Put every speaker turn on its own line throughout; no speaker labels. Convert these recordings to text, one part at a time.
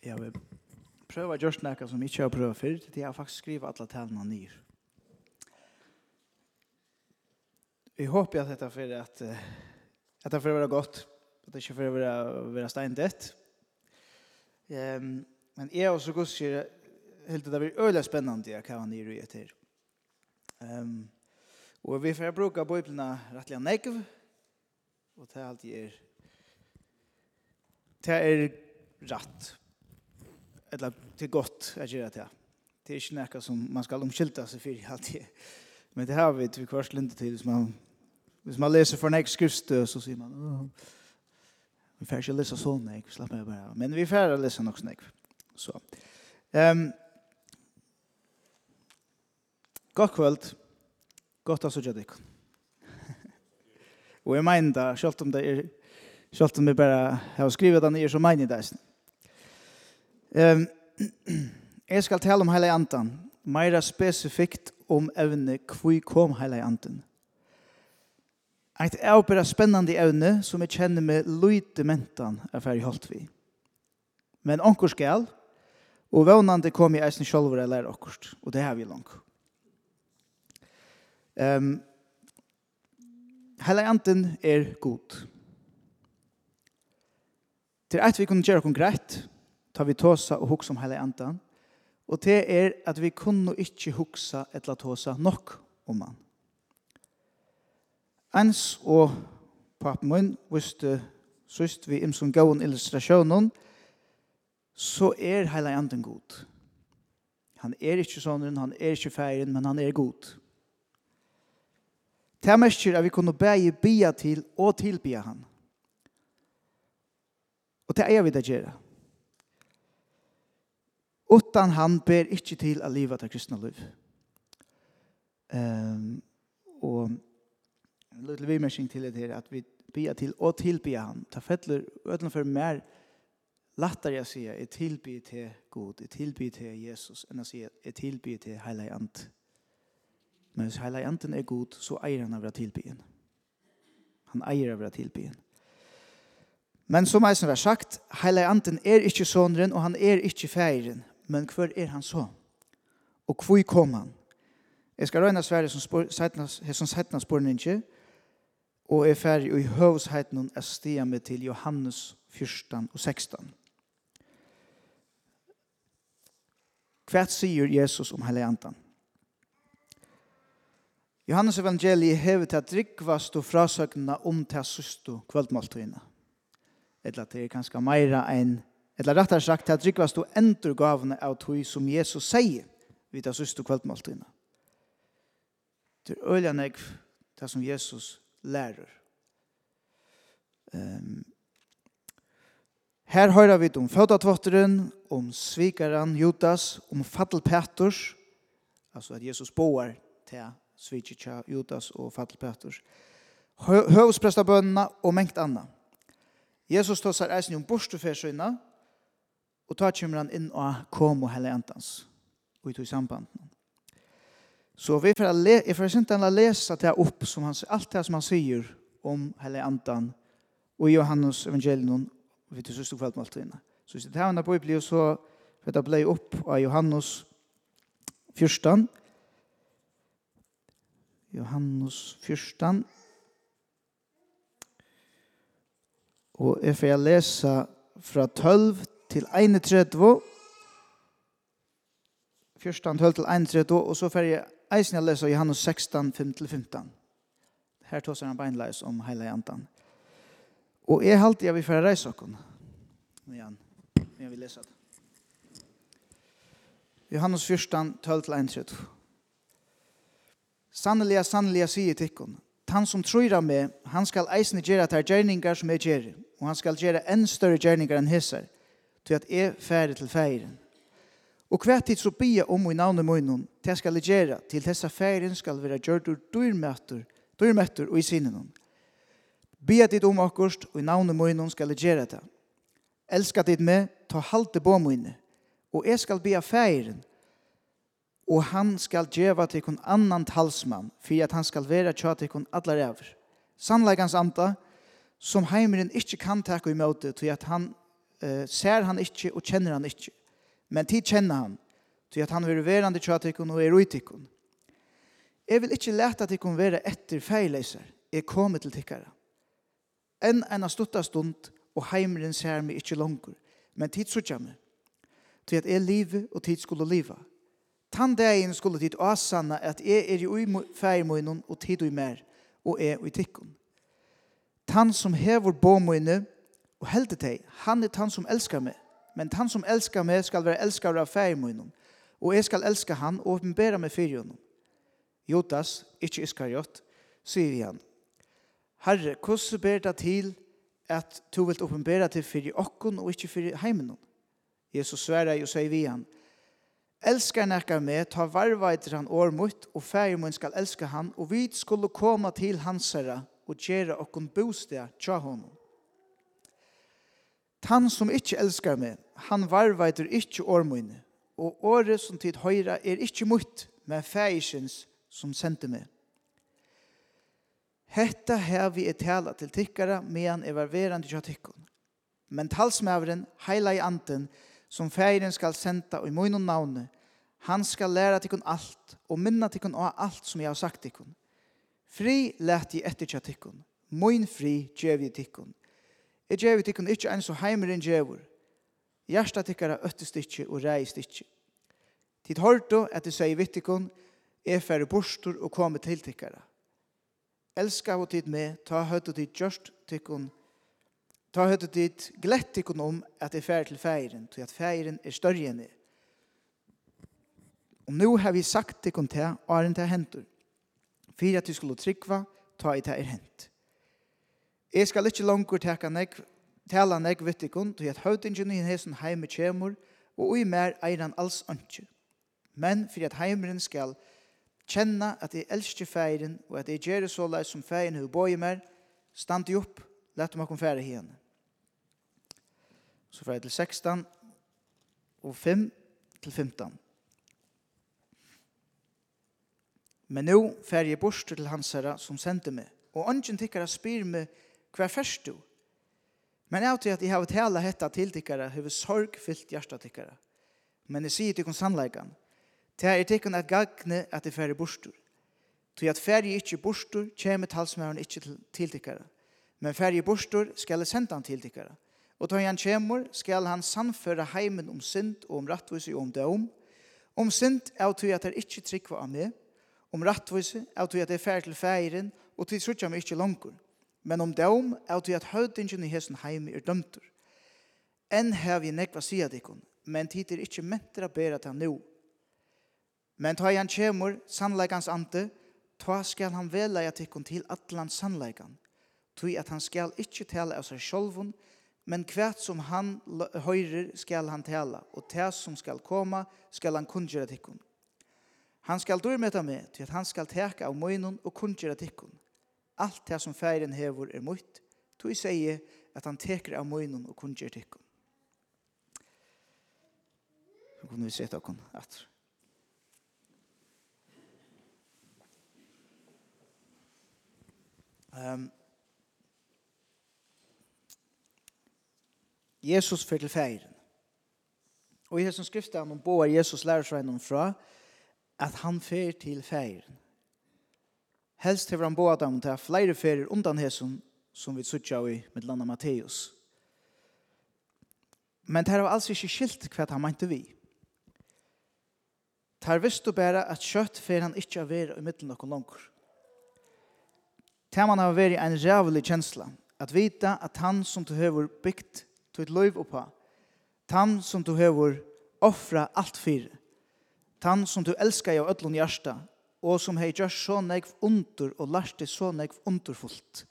Jeg vil prøve å gjøre noe som ikke har prøvd før, til jeg har faktisk skrivet alle talene nye. Jeg håper at dette for at, at det for å være godt, at det ikke er for å være, være steindett. Um, men jeg og så godt sier helt det blir øyelig spennende hva han nye røye til. Um, og vi får bruke bøyblene rettelig av nekv, og det er alltid er, det er rett eller det är gott att göra det. Det er ikke noe som man skal omskylta seg for alltid. Men det har vi til kvart lite til. Hvis man, hvis man leser for en skriftstö så sier man oh, vi får ikke lese sånn, jeg slapp meg bare. Men vi får läsa något nej. Så. Um, Godt kvöld. Godt å sutja deg. Og jeg mener det, selv om det er, selv om vi bare har skrivet det, nye, så mener jeg det. Um, jeg skal tale om Heilige Antan, mer spesifikt om evne hvor kom Heilige Antan. Et avbæra spennende evne som jeg kjenner med løyte mentan er ferdig holdt vi. Men onkur skal, og vannande kom i eisen sjolver jeg lærer og det har vi langt. Um, Heilige Antan er god. Til eit vi kunne gjøre konkret, tar vi tåsa og hugsa om hele andan. Og det er at vi kunne ikke hugsa eller tåsa nok om han. Ens og papen min visste sist vi imsom gåen illustrationen, så er hele andan god. Han er ikke sånn, han er ikke feiren, men han er god. Det merker at vi kunne bæge bia til og tilbia han. Og det er vi det gjøre. Utan han ber ikke til å leve til kristne liv. Um, og en liten vimersing til det her, at vi bia til og tilbya han. Ta fettler, ødelen for mer latter jeg sier, jeg tilby til God, jeg tilby til Jesus, enn jeg sier, jeg tilby til Heilig Ant. Men hvis Heilig Anten er god, så eier han av å tilbyen. Han eier av å tilbyen. Men som jeg som har sagt, Heilig Anten er ikke sonren, og han er ikke feiren men hver er han så? Og hvor kom han? Jeg skal røyne svære som sættene ikke, og er ferdig i høvsheiten hun er stia med til Johannes 14 og 16. Hva sier Jesus om heilandan? Johannes evangeliet hever til at rikvast og frasøkene om til søstu kvöldmåltøyna. Eller det er kanskje meira enn Eller rettare sagt, til at rikvast du endur gavene av tog som Jesus sier vid det søste kveldmåltidene. Det er øyla negv det som Jesus lærer. Um, her høyra vi om fødatvotteren, om svikaren Judas, om fattelpeters, altså at Jesus boar til svikitja Judas og fattelpeters, høvsprestabønna og mengt anna. Jesus tåsar eisen om borstefærsøyna, Og ta kommer han inn og kom og helle antans. Og i tog samband. Så vi får, le, jeg får sint han lese det opp, som han, alt det som han sier om helle antan og i Johannes evangelium, og vi tog søste kveld med alt inne. Så hvis det her var på blir og så for det ble opp av Johannes 14. Johannes 14. Og jeg får lese fra 12 til 31, 14 12 til 31, og så får jeg eisen jeg leser Johannes 16, 5 til 15. Her tar han beinleis om hele jantan. Og jeg halte jeg vil føre reise okken. Men jeg vil lese det. Johannes 14, 12 til 31. Sannelig, sannelig, sier tikkun. Han som tror av meg, han skal eisne gjøre ter gjerningar som er gjerri, og han skal gjøre enn større gjerningar enn hisser til at jeg færre til feiren. Og hver tid så bia om i navnet munnen, det skal jeg gjøre til dessa feiren skal være gjørt ur dyrmøtter, dyrmøtter og i sinnen. Bia dit om akkurst, og i navnet munnen skal jeg gjøre det. Elskar dit med, ta halte på munnen, og jeg skal bia feiren, og han skal djeva til kun annan talsmann, for at han skal være tja til kun allar ever. Sannleikans anta, som heimeren ikkje kan takka i møte, til at han uh, ser han ikke og kjenner han ikke. Men tid kjenner han, til at han vil være verande tjatikken og er uitikken. Jeg vil ikke lete at jeg kan være etter feileiser. Jeg kommer til tikkere. Enn en av stuttet stund, og heimeren ser meg ikke langer. Men tid så kommer. Til at jeg lever og tid skulle leve. Tann dagen skulle tid asanna at jeg er i feirmøynen, og tid og mer, og er i tikkun. Tann som hever båmøyne, Og heldig deg, han er han som elskar meg. Men han som elskar meg skal være elskar av fær munnen. Og jeg skal elska han og åpenbæra meg fyrir honom. Jotas, ikkje Iskariot, sier han. Herre, hvordan ber det til at du vil åpenbæra til fyrir okkon og ikkje fyrir heimen Jesus sverre og sier vi han. Elskar nekkar meg, ta varvaitir han år mot, og fær mun skal elska han, og vi skulle koma til hans herra, og gjere okkon bostad tja honom. Tan som ikkje elskar meg, han varveitur ikkje ormoine, og året som tid høyra er ikkje mutt, men fæisjens som sendte meg. Hetta her vi er tala til tikkara, medan er varverande kja tikkun. Men talsmævren heila i anten, som færen skal senda og i munnen navne, han skal læra tikkun alt, og minna tikkun av alt som jeg har sagt tikkun. Fri let i etter kja tikkun, mun fri djev i tikkun, Jeg djever tikkun ikkje enn så heimeren djever. Gjersta tikkara øttest ikkje og reist ikkje. Tid hårdo at det sier vittikon, er færre borstor og komme til tikkara. Elska av tid med, ta høyde tid gjørst tikkun, ta høyde tid glett tikkun om at jeg færre til feiren, til at feiren er større enn det. Og nu har vi sagt tikkun til, og er enn hentur. hendur. Fyra du skulle tryggva, ta i det er hendt. Jeg skal ikke langt teka nek, tala nek vittikon, til at høytingen i hesen heime kjemur, og ui mer eiran alls ønske. Men for at heimeren skal kjenne at jeg elsker feiren, og at jeg gjør det så leis som feiren hun bøyer mer, stand i opp, lett om å komme fære henne. Så fra til 16, og 5 til 15. Men nå fær jeg bort til hans herre som sendte meg, og ønsken tikkere spyr meg hver først du? Men jeg tror at jeg har tala hetta til tikkara, har sorg fyllt hjärsta tikkara. Men jeg sier tikkun sannleikan. til er tikkun at gagne at det færre bostur. Til at færre ikkje bostur, kjemme talsmæren ikkje til tikkara. Men færre bostur skal senda han til tikkara. Og til han kjemur skal han samføre heimen om synd og om rattvise og om døm. Om synd er til at det ikkje trykva av meg. Om rattvise er til at det er færre til færen og til sutja meg ikkje langkur men om dom er til at høvdingen i hessen heim er dømter. Enn har vi nekva sida dikon, men tid er ikkje mentra bera til nu. Men ta han kjemur, sannleikans ante, ta skal han veleia tikkun til atlan sannleikan, tui at han skal ikkje tala av seg sjolvun, men kvært som han høyrer skal han tala, og tæs som skal koma skal han kundgjera tikkun. Han skal dyrmeta med, til at han skal teka av møynun og kundgjera tikkun. Alt det som færen hever er mot, tog sier at han teker av møgnen og kun gjør tikkun. Så kunne vi sette okken atter. Um, Jesus fyrir til færen. Og i hessum skriftan om boar Jesus lærer seg fra at han fyrir til færen. Helst hever han båda dem til flere ferier undan hesson som vi suttja i med landa Matteus. Men det var altså ikke skilt hva han mente vi. Tar visst å bære at kjøtt fer han ikke av være i middelen noen langer. man har vært en rævlig kjensla, at vita at han som du hever bygd til løyv oppa, han som du hever offra alt fire, han som du elskar av ødlån hjärsta, og som hei gjør så negv under og lært det så negv underfullt.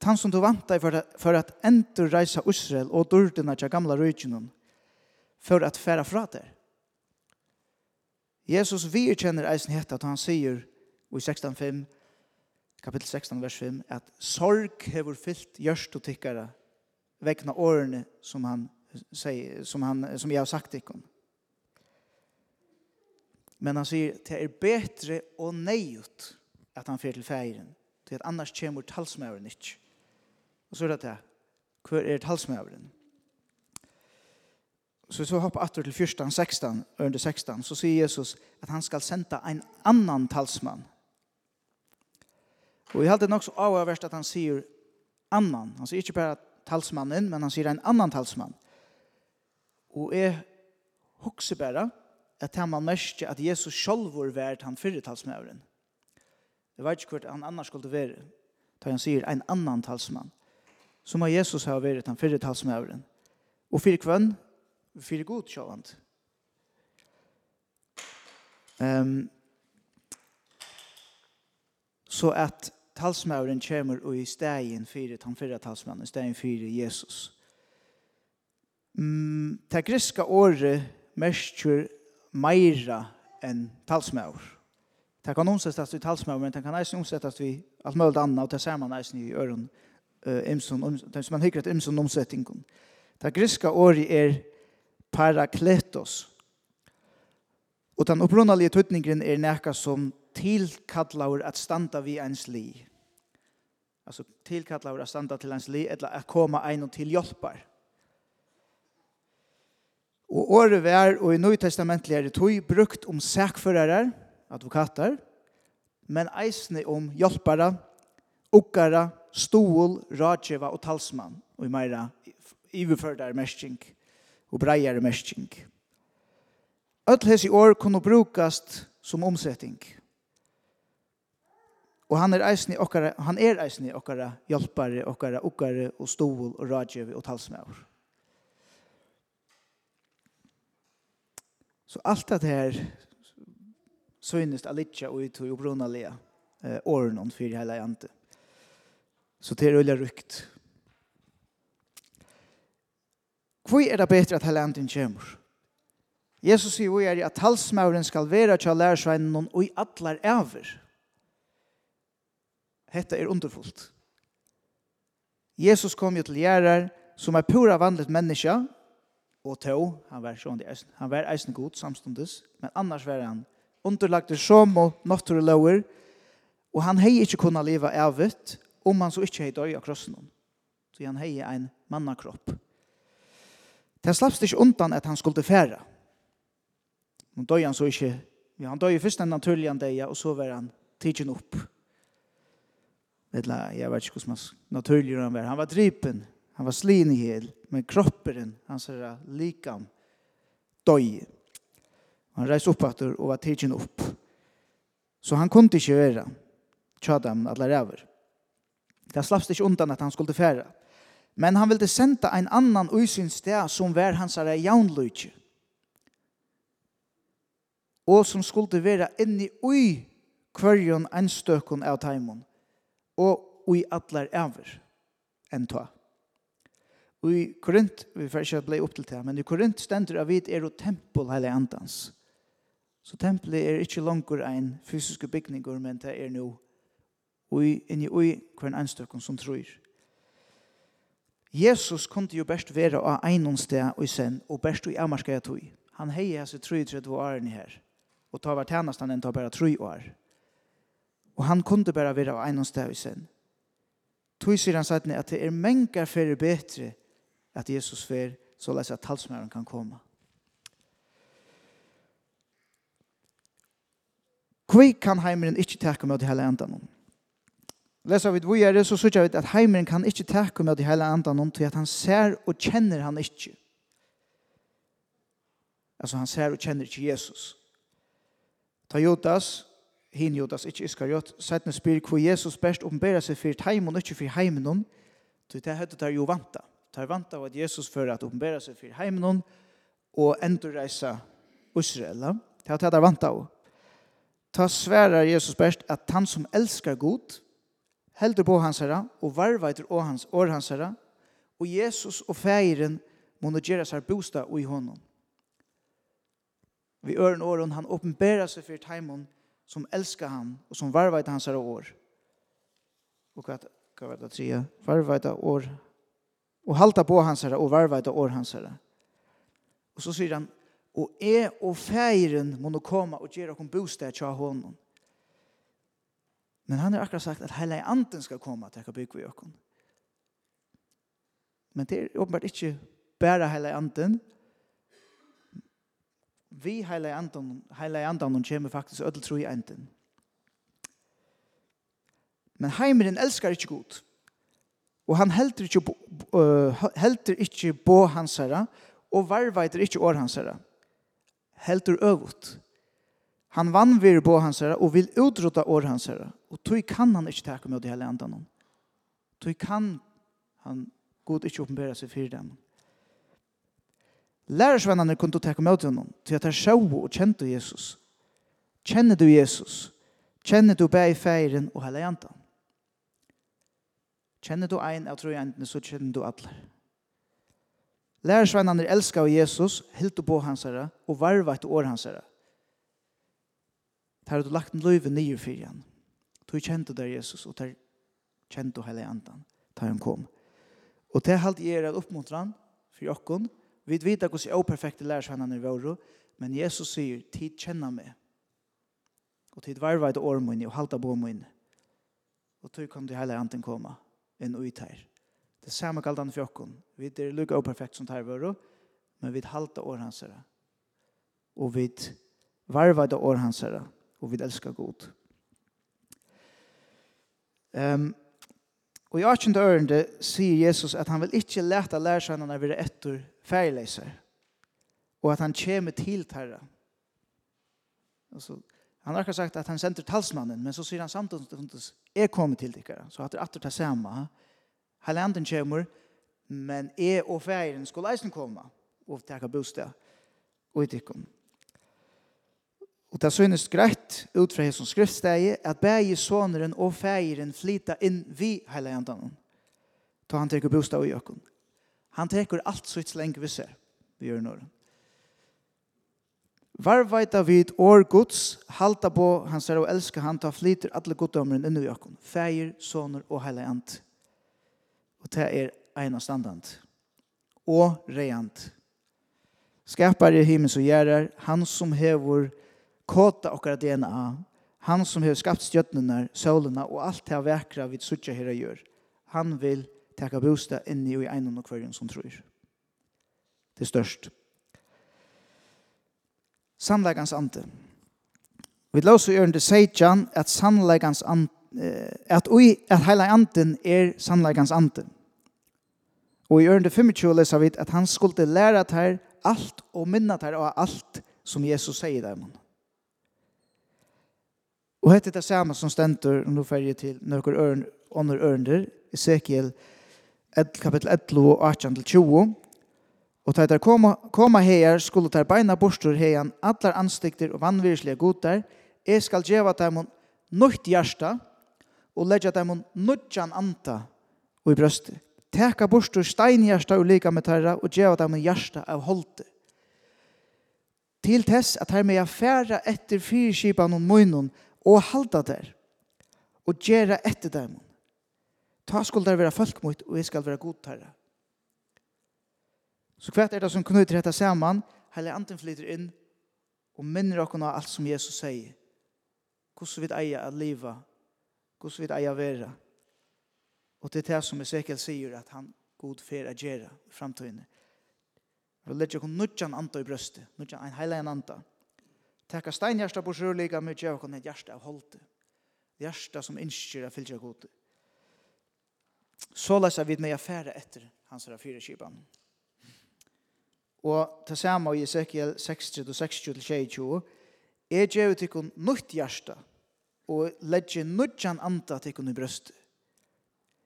Tan som du vant deg for, for at endur reisa Israel og durdina til gamla rydgjennom for at færa fra der. Jesus virkjenner eisen heta at han sier i 16.5 kapittel 16 vers 5 at sorg hevur fyllt gjørst og tikkara vekna årene som han, sier, som han som jeg har sagt ikon. Men han sier, det er bedre og neiut at han fyrir til feiren. til at annars kommer talsmøveren ikke. Og så er det det. Hvor er talsmøveren? Så så hoppa atter til 14, 16, under 16, så sier Jesus at han skal senda en annan talsmann. Og jeg halte nok så avhverst at han sier annan. Han sier ikke bare talsmannen, men han sier en annan talsmann. Og jeg hokser bare, at han man mørkje at Jesus selv var vært han fyrretalsmøveren. Jeg vet ikke hvort han annars skulle være, da han sier en annan talsmann. Så må Jesus ha vært han fyrretalsmøveren. Og fyrir kvann, fyrir god sjálfant. Um, så at talsmøveren kommer og i stegen fyrir han fyrretalsmannen, i stegen fyrir Jesus. Mm, det greska året mestur meira enn talsmaur. Det kan omsettast vi talsmaur, men det kan eisen omsettast vi alt mulig anna, og det ser man eisen i øren, uh, imson, um, som man hykker et imson omsettingun. Det griska året er parakletos, og den opprunnelige tøtningen er nekka som tilkallaur at standa vi ens li. Altså tilkallaur at standa til ens li, eller at koma ein og til hjelpar. Og året vær og i nøytestamentlig er det tog brukt om sækførere, advokater, men eisne om hjelpere, okkara, stol, rådgjeva og talsmann, og i meira iverførdere mersking og breiere mersking. Öll hesi år kunne brukast som omsetting. Og han er eisne okkara, han er eisne okkara hjelpere, okkara, okkara og stol og rådgjeva og talsmann. Så allt det här synes alitja och ut och bruna le eh, åren för hela jante. Så det är rykt. Hvor er det bättre att hele janten kommer? Jesus sier vi er at halsmauren skal være til lærersveinen og i atler over. Hetta er underfullt. Jesus kom jo til gjerrar som er pura vanligt menneska, og to, han var sjående eisen, han var eisen god samstundes, men annars var han underlagt som og nattur lover, og han hei ikkje kunna leva evigt, om han så ikkje hei døy av krossen. Så han hei ein mannakropp. Det slappst ikkje undan at han skulle færa. Men døy han så ikkje, ja, han døy først en naturlig han deia, og så var han tidsin opp. Eller, jeg vet ikke hvordan man naturlig han var, han var drypen, Han var slin i hel, men kroppen, han ser likam, døg. Han reis opp etter og var tidsin upp. Så han kunde ikke være tjadam alle ræver. Det slappst ikke undan at han skulle færa. Men han ville senda en annan usyns sted som var hans er jaunløyke. Og som skulle være inni ui kvarjon en av taimon. Og ui atler æver enn tog. Og i Korint, vi får ikke bli opp til det, men i Korint stender av vidt er jo tempel hele andans. Så tempelet er ikke langt en fysiske bygninger, men det er nå og inni ui hver en som tror. Jesus kunde jo best være av einon sted og sen, og best i amarska jeg tog. Han hei hans i 33 årene her, og ta hvert tjenest han enn ta bare 3 år. Og han kunde bare være av einon sted og sen. Tog sier han sagt at det er mengar fyrir betre at Jesus fer så läs att talsmären kan komma. Kvi kan heimeren ikkje takke med de hele andan. Lesa vi vi er det, så sykja vi at heimeren kan ikkje takke med de hele andan til at han ser og kjenner han ikkje. Altså han ser og kjenner ikkje Jesus. Ta Jotas, hin Jotas, ikkje Iskariot, sætne spyr hvor Jesus best omberer seg for heimen og ikkje for heimen, til det høyde der jo vanta tar vant av at Jesus fører at oppenbæra seg for heimen og endurreisa Israel. Det er det tar vant av. Ta sværar Jesus best at han som elskar god, heldur på hans herra og varveiter og hans år hans herra, og Jesus og feiren må nå gjøre seg bostad i honom. Vi øren åren han åpenbærer seg for heimen som elskar han og som varveiter hans herra år. Og hva var det å si? Varveiter år og halta på hans herre og varva etter år hans herre. Og så sier han, og er og feiren må nå komme og gjøre okken bostad til honom. Men han har akkurat sagt at hele anden skal komme til å bygge vi okken. Men det er åpenbart ikke bare hele anden. Vi hele anden, hele anden kommer faktisk ødel tro i enden. Men heimeren elskar ikke godt. Og han helter ikkje, uh, helter ikke på hans herre, og varveiter ikkje år hans herre. Heldur øvut. Han vannvir på hans herre, og vil utrota år hans herre. Og tog kan han ikkje takke med det hele enda noen. Tog kan han god ikke oppenbæra seg for dem. Lærersvennerne kunne takke med honom, til at han sjå og kjente Jesus. Kjenner du Jesus? Kjenner du bæg feiren og hele enda? Kjenner du ein av trojentene, så kjenner du alle. Lærersvennerne elsker av Jesus, helt på hans herre, og varva etter år hans herre. Tar har du lagt en løyve nye for igjen. Du kjente der Jesus, og der kjente du hele andan, der han kom. Og det halte jeg er oppmuntra han, for jokken. Vi vet hvordan jeg er perfekte lærersvennerne i våre, men Jesus sier, tid kjenner meg. Og tid varva etter år min, og halta på min. Og tog kan du hele andan komme inn og ut her. Det samme kallt han for okken. Vi er lukka og perfekt som tar våre, men vi halta år hans herre. Og vi varva det år hans herre, og vi elskar god. Um, og i 18. ørende sier Jesus at han vil ikke lete lærsannene være etter fergeleiser, og at han kommer til terra. Altså, Han har ikke sagt at han sender talsmannen, men så sier han samtidig jeg kommer til dere, så at det er atter det samme. Halanden kommer, men jeg og ferien skulle eisen komme og takke bostad og i dere. Og det synes greit ut fra hessens skriftsteg at begge såneren og feiren flita inn vi heilandan. Ta han teker bostad og jøkken. Han teker alt sitt lenge vi ser. Vi gjør noe. Var veita vid år Guds, halta på hans herre og elska han, ta flyter alle goddommeren innu i okkon. Fægir, soner og heilig ant. Og det er eina standant. Og reiant. Skapar i himmels og gjerrar, han som hevur kåta okkar DNA, han som har skapt stjøtnene, solene og alt det vekra vid suttja herre gjør. Han vil teka bosta inni og i einan og kvarjen som tror. Det er størst sannleikans ande. Vi låser i ørende seitjan at sannleikans ande at ui at heila anden er sannleikans ande. Og i ørende 25 leser vi at han skulle læra her alt og minna her av alt som Jesus sier der man. Og hette det samme som stendur, og nå fer til nøkker ørn, ånder ørnder, Ezekiel kapitel 11 og 18-20, Og da der koma, koma heier skulle der beina bostur heian allar anstikter og vannvirslige godar. Jeg skal djeva dem nøyt hjärsta og leggja dem nøytjan anta og i brøstet. Teka bostur steinhjärsta og lika med tarra, og djeva dem hjärsta av holdet. Til tess at her med jeg færa etter fyrskipan og munnen og halda der og gjera etter dem. Ta skulle der være folkmot og jeg skal være god terra Så kvart er det som knyter dette sammen, Heller anden flyter inn og minner dere av alt som Jesus sier. Hvordan vi eier at livet, hvordan vi eier å være. Og det er det som Ezekiel sier at han god fer å gjøre i framtiden. Vi legger oss nødjan anta i brøstet, nødjan en heilig anta. Tekka steinhjersta på sjølika, men gjør oss et hjersta av holdte. Hjersta som innskjer av fylkja gode. Så leser vi med affæra etter hans fyra kipan. Og til samme i Ezekiel 60 og 60 til 22, er gjør til kun nytt hjerte, og legger nødjan anta til kun i brøstet.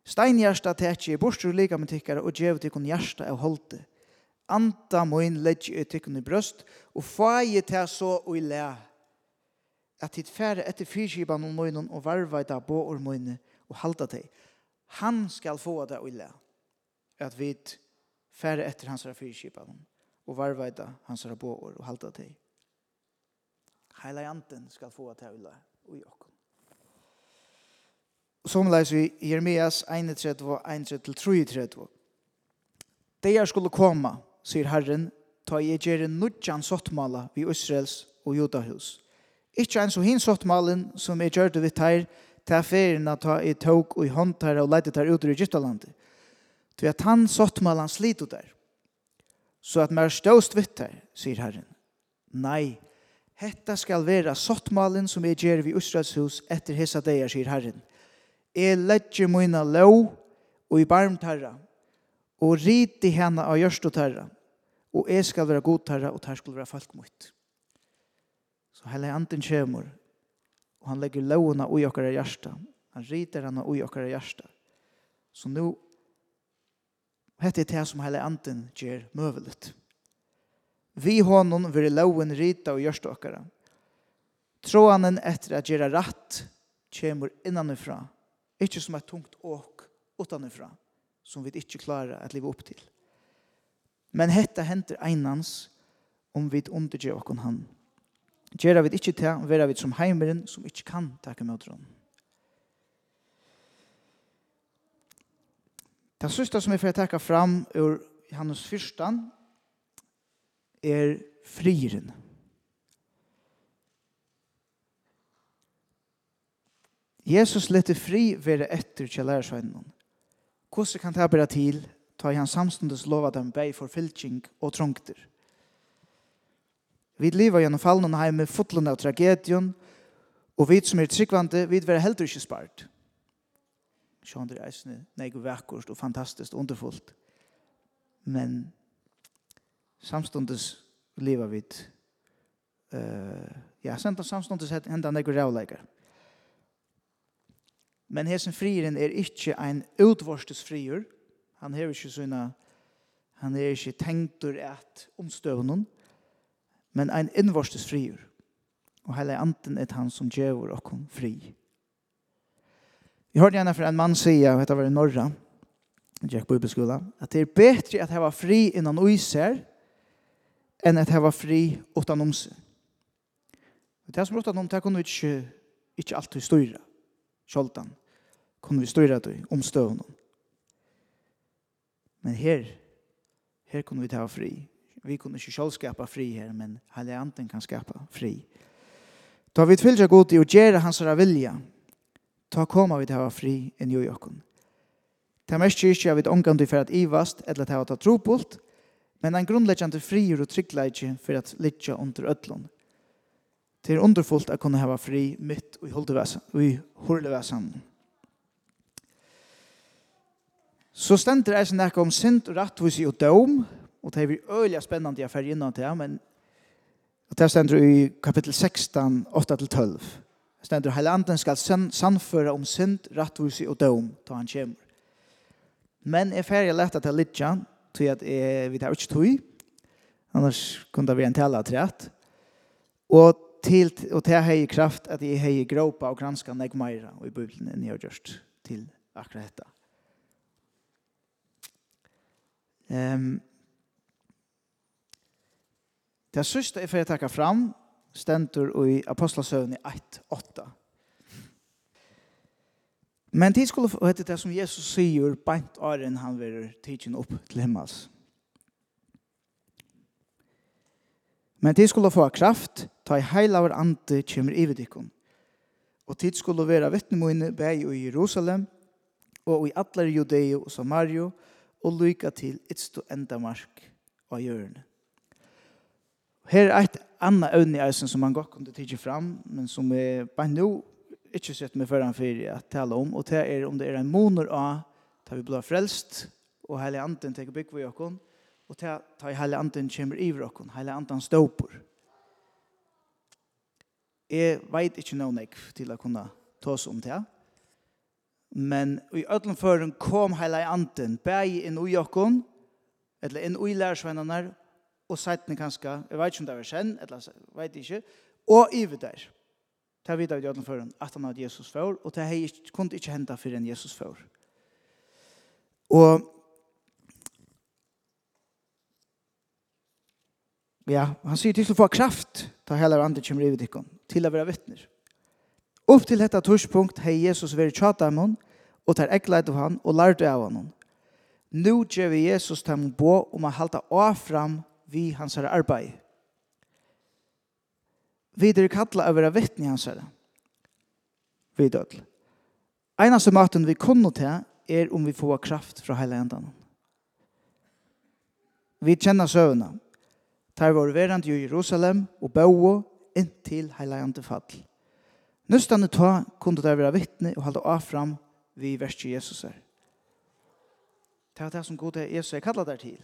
Steinhjärsta tekje i borstru lika med tikkara og gjør til hjärsta hjerte av holde. Anda moin legger i til i brøst, og fag jeg til så og i le. At tid færre etter fyrskipan og moinen og i bo og moine og halda til. Han skal få det og i le. At vi færre etter hans fyrskipan og og varveita hans rabåer og halda teg. Heila janten skal få at heila og jokken. Som leis vi i Jeremias 31 og 31-33. Er skulle komme, sier Herren, ta jeg en nudjan sottmala vi Israels og Judahus. Ikke en så hin sottmalen som jeg gjør det vi tar, ta at ta i tog og i håndtar og leite tar ut ur Egyptalandet. Til at han sottmalen sliter der så at mer ståst vittar, sier Herren. Nei, hetta skal vera sottmalen som er gjer vi Israels hus etter hessa deir, sier Herren. Jeg ledger mina lov og i barmt herra, og rit i henne av gjørst herra, og jeg skal vera god tarra, og tar skal vera folk mot. Så hele anden kjemur, og han legger lovene i okkara hjärsta. Han riter henne ui okkara hjärsta. Så nu Hette er det som hele anden gjør møvelet. Vi hånden vil loven rita og gjørst dere. Tråanen etter at gjøre rett kommer innanifra. Ikke som et tungt åk utanifra, som vi ikke klarer å leve opp til. Men hette henter einans om vi undergjør okken han. Gjør vi ikke til, være vi som heimeren som ikke kan takke møteren. Den sista som vi får takke fram ur Johannes fyrstan är friren. Jesus lette fri være etter til lærersveinen. Hvordan kan det bære til ta i hans samstundes lova dem beg for fylking og trångter? Vi lever gjennom fallen og heime fotlen av tragedien, og vi som er tryggvande, vi være heller ikke spart sjån det reisende, nek vekkert og fantastisk underfullt. Men samstundes lever vi uh, ja, samstundes henda nek rævleikar. Men hesen frieren er ikkje ein utvorstes frier. Han er ikkje sånne, han er ikkje tenktur et omstøvnen, men ein innvorstes frier. Og heile anten er han som djevor og kom fri. Jeg hørte gjerne for en mann sier, og dette var i Norra, jeg gikk bibelskolen, at det er bedre at jeg var fri innan uiser, enn at jeg var fri utan omse. Det som utan om, det kunne vi ikke, ikke alltid styre. Sjoltan kunne vi styre det omstøvende. Men her, her kunne vi ta fri. Vi kunne ikke selv skapa fri her, men hele Anden kan skapa fri. Da vi tvilger god i å gjøre hans vilja, ta koma vi hava fri i New jokken. Det mest ikke jeg vet omgang til for at ivast, eller at jeg har tropult, men en grunnleggjande frier og tryggleidje for at litja under ødlån. Det er underfullt at kunne hava fri mitt og i hurlevesan. Så stender jeg snakka om synd og rattvisi og dom, og det er vi øyelig spennende jeg innan til, men det stender i kapittel 16, 8-12 stendur heilanden skal sannføre om synd, rattvise og dom, ta han kjemur. Men jeg ferdig lett at jeg litja, tog at jeg vidt her ikke tog, annars kunne det være en tala trett. Og til, og til hei kraft at jeg hei gråpa og granska nek meira og i bubelen enn jeg har gjort til akkurat dette. Um, det sørste er for jeg takker fram, stendur i Apostlesøvn i 1.8. Men tid skulle få hette det som Jesus sier bant åren han vil tidsen opp til himmels. Men tid skulle få kraft, ta i heil av ante kjemmer ivedikon. Og tid skulle være vittnemoine beg i Jerusalem, og i atler Judeo og Samario, og lyka til etstå enda mark av hjørnet. Her er et annet øvn i eisen som man godt kunne tidsi fram, men som er bare nå ikke sett med foran for å tale om, og det er om det er en moner av da vi blir frelst, og hele anden tenker bygg for oss, og det er hele anden kommer i oss, hele anden ståper. Jeg vet ikke noe nek til å kunne ta oss om det, men i ødelen føren kom hele anden, bæg inn i okken, eller inn i lærersvennerne, og sættene kanskje, jeg vet ikke om det var kjenn, eller jeg vet ikke, og i ivet der. Det vet vi i alle føren, at han hadde Jesus før, og det kunne ikke hente for en Jesus før. Og ja, han sier til å få kraft, ta hele andre kommer i vidikken, til å være vittner. Upp til dette torspunkt har Jesus vært tjata av henne, og tar ekleit av han og lærte av henne. Nå gjør vi Jesus til å bo om å halte av fram vi hans her arbeid. Vi er kattla av vera vittni hans her. Vi død. Einaste maten vi kunne til er om vi får kraft fra hele endan. Vi kjenner søvnene. Tar vår verand i Jerusalem og bøo inntil heile endan fall. Nustane ta kunne det være vittne og halda av fram vi verste Jesus er. Det er det som god er Jesus er kallet der til.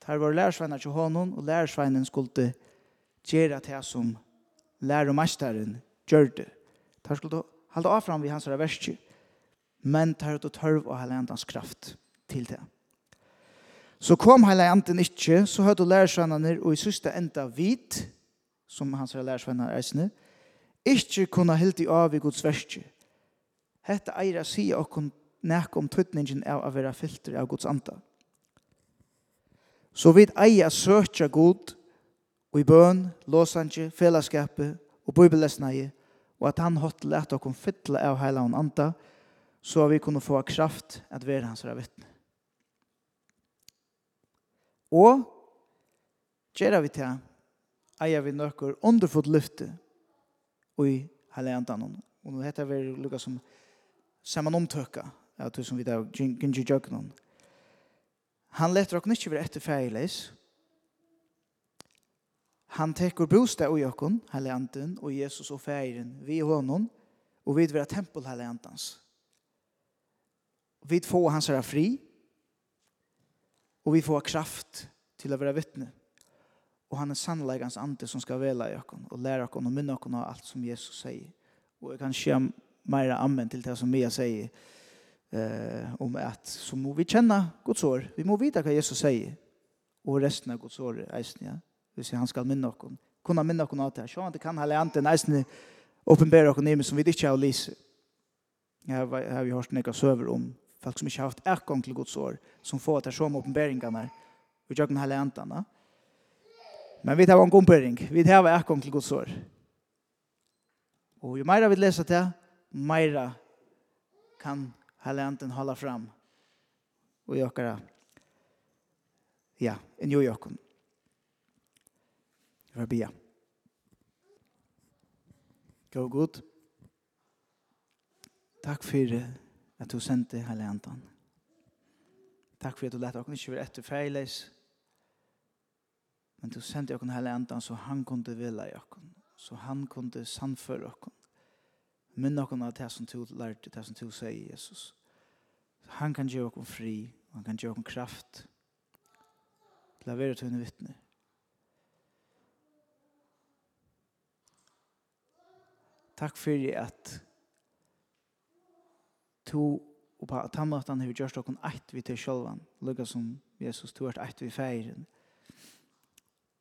Tar var lærersveinar til honom, og lærersveinen skulle gjøre det som lærermesteren gjør det. Tar skulle hålla av fram vid hans verskje, men tar du tørv og heilandans kraft til det. Så kom heilandans ikke, så hørte lærersveinene, og i siste enda vit, som hans lærersveinar er sinne, ikke kunne helt i av i Guds verskje. Hette eira å si okkom nek om tøtningen av å være filter av Guds antal. Så vi eier søkja god og i bøn, låsange, fellesskapet og bibelesneie og at han hatt lett okkom fytla av heila han anda så vi kunne få kraft at være hans vittne. Og gjør vi til eier vi nøkker underfot lyfte og i heila andan og nå heter vi lukka som saman omtøkka av det som vi da gynnsi jøkken Han leter okken ikke være etter feileis. Han tekur bostad og jokken, heilanten, og Jesus og feiren, vi og honom, og vi vera tempel heilantans. Vi får hans herra fri, og vi får kraft til å være vittne. Og han er sannleggans ande som skal vela i okken, og lære okken og minne okken av alt som Jesus sier. Og jeg kan skje meira ammen til det som Mia sier, eh, om at så må vi kjenne Guds år. Vi må vite hva Jesus sier. Og resten av Guds år eisen, ja. Hvis han skal minne oss. Kunne minne oss av det. Så han kan heller enten eisen åpenbære oss nemme som vi ikke har lyst. Jeg har vi hørt noen søver om folk som ikke har haft ekong til Guds år, som får at det er som åpenbæringene og gjør den heller enten. Men vi tar en kompering. Vi tar ekong til Guds år. Og jo mer vi leser det, mer kan Hellanten hålla fram. Och det. Ja, en New York. Jag vill Gå god. Takk for at du sendte hele hentan. Takk for at du lette oss ikke være etter feiles. Men du sendte oss hele hentan så han kunne vilja i oss. Så han kunne sannføre oss minn noen av det som du lærte, det som du sier, Jesus. Han kan gjøre oss fri, han kan gjøre oss kraft. til å være til henne vittne. Takk for at to og på at han måten har gjort okkur eit vi til sjølven, lukka som Jesus, to er eit vi feirin,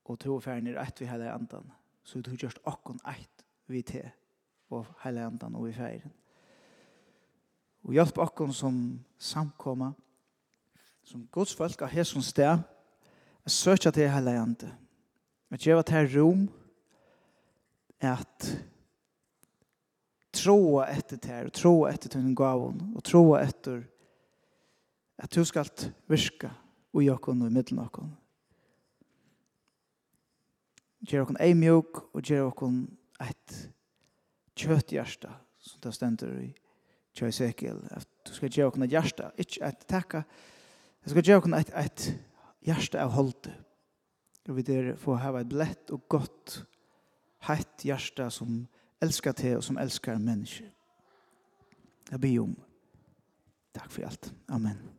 og to er feirin er eit vi hele andan, så du har gjort okkur eit vi til og hele andan og i feiren. Og hjelp okkon som samkomma, som Guds folk av hesson sted, at søkja til hele andan. At gjeva til rom, at troa etter ter, og troa etter tunn gavon, og troa etter at du skal virka i okkon og i middelen okkon. Gjer okkon ei mjuk, og gjer okkon eit kjøtthjärsta som det stender i Kjøysekel at du skal gjøre okna hjärsta ikke at takka du skal gjøre okna et, et hjärsta av holde og vi der får hava et blett og godt heitt hjärsta som elskar te og som elskar mennesker jeg blir om takk for alt Amen.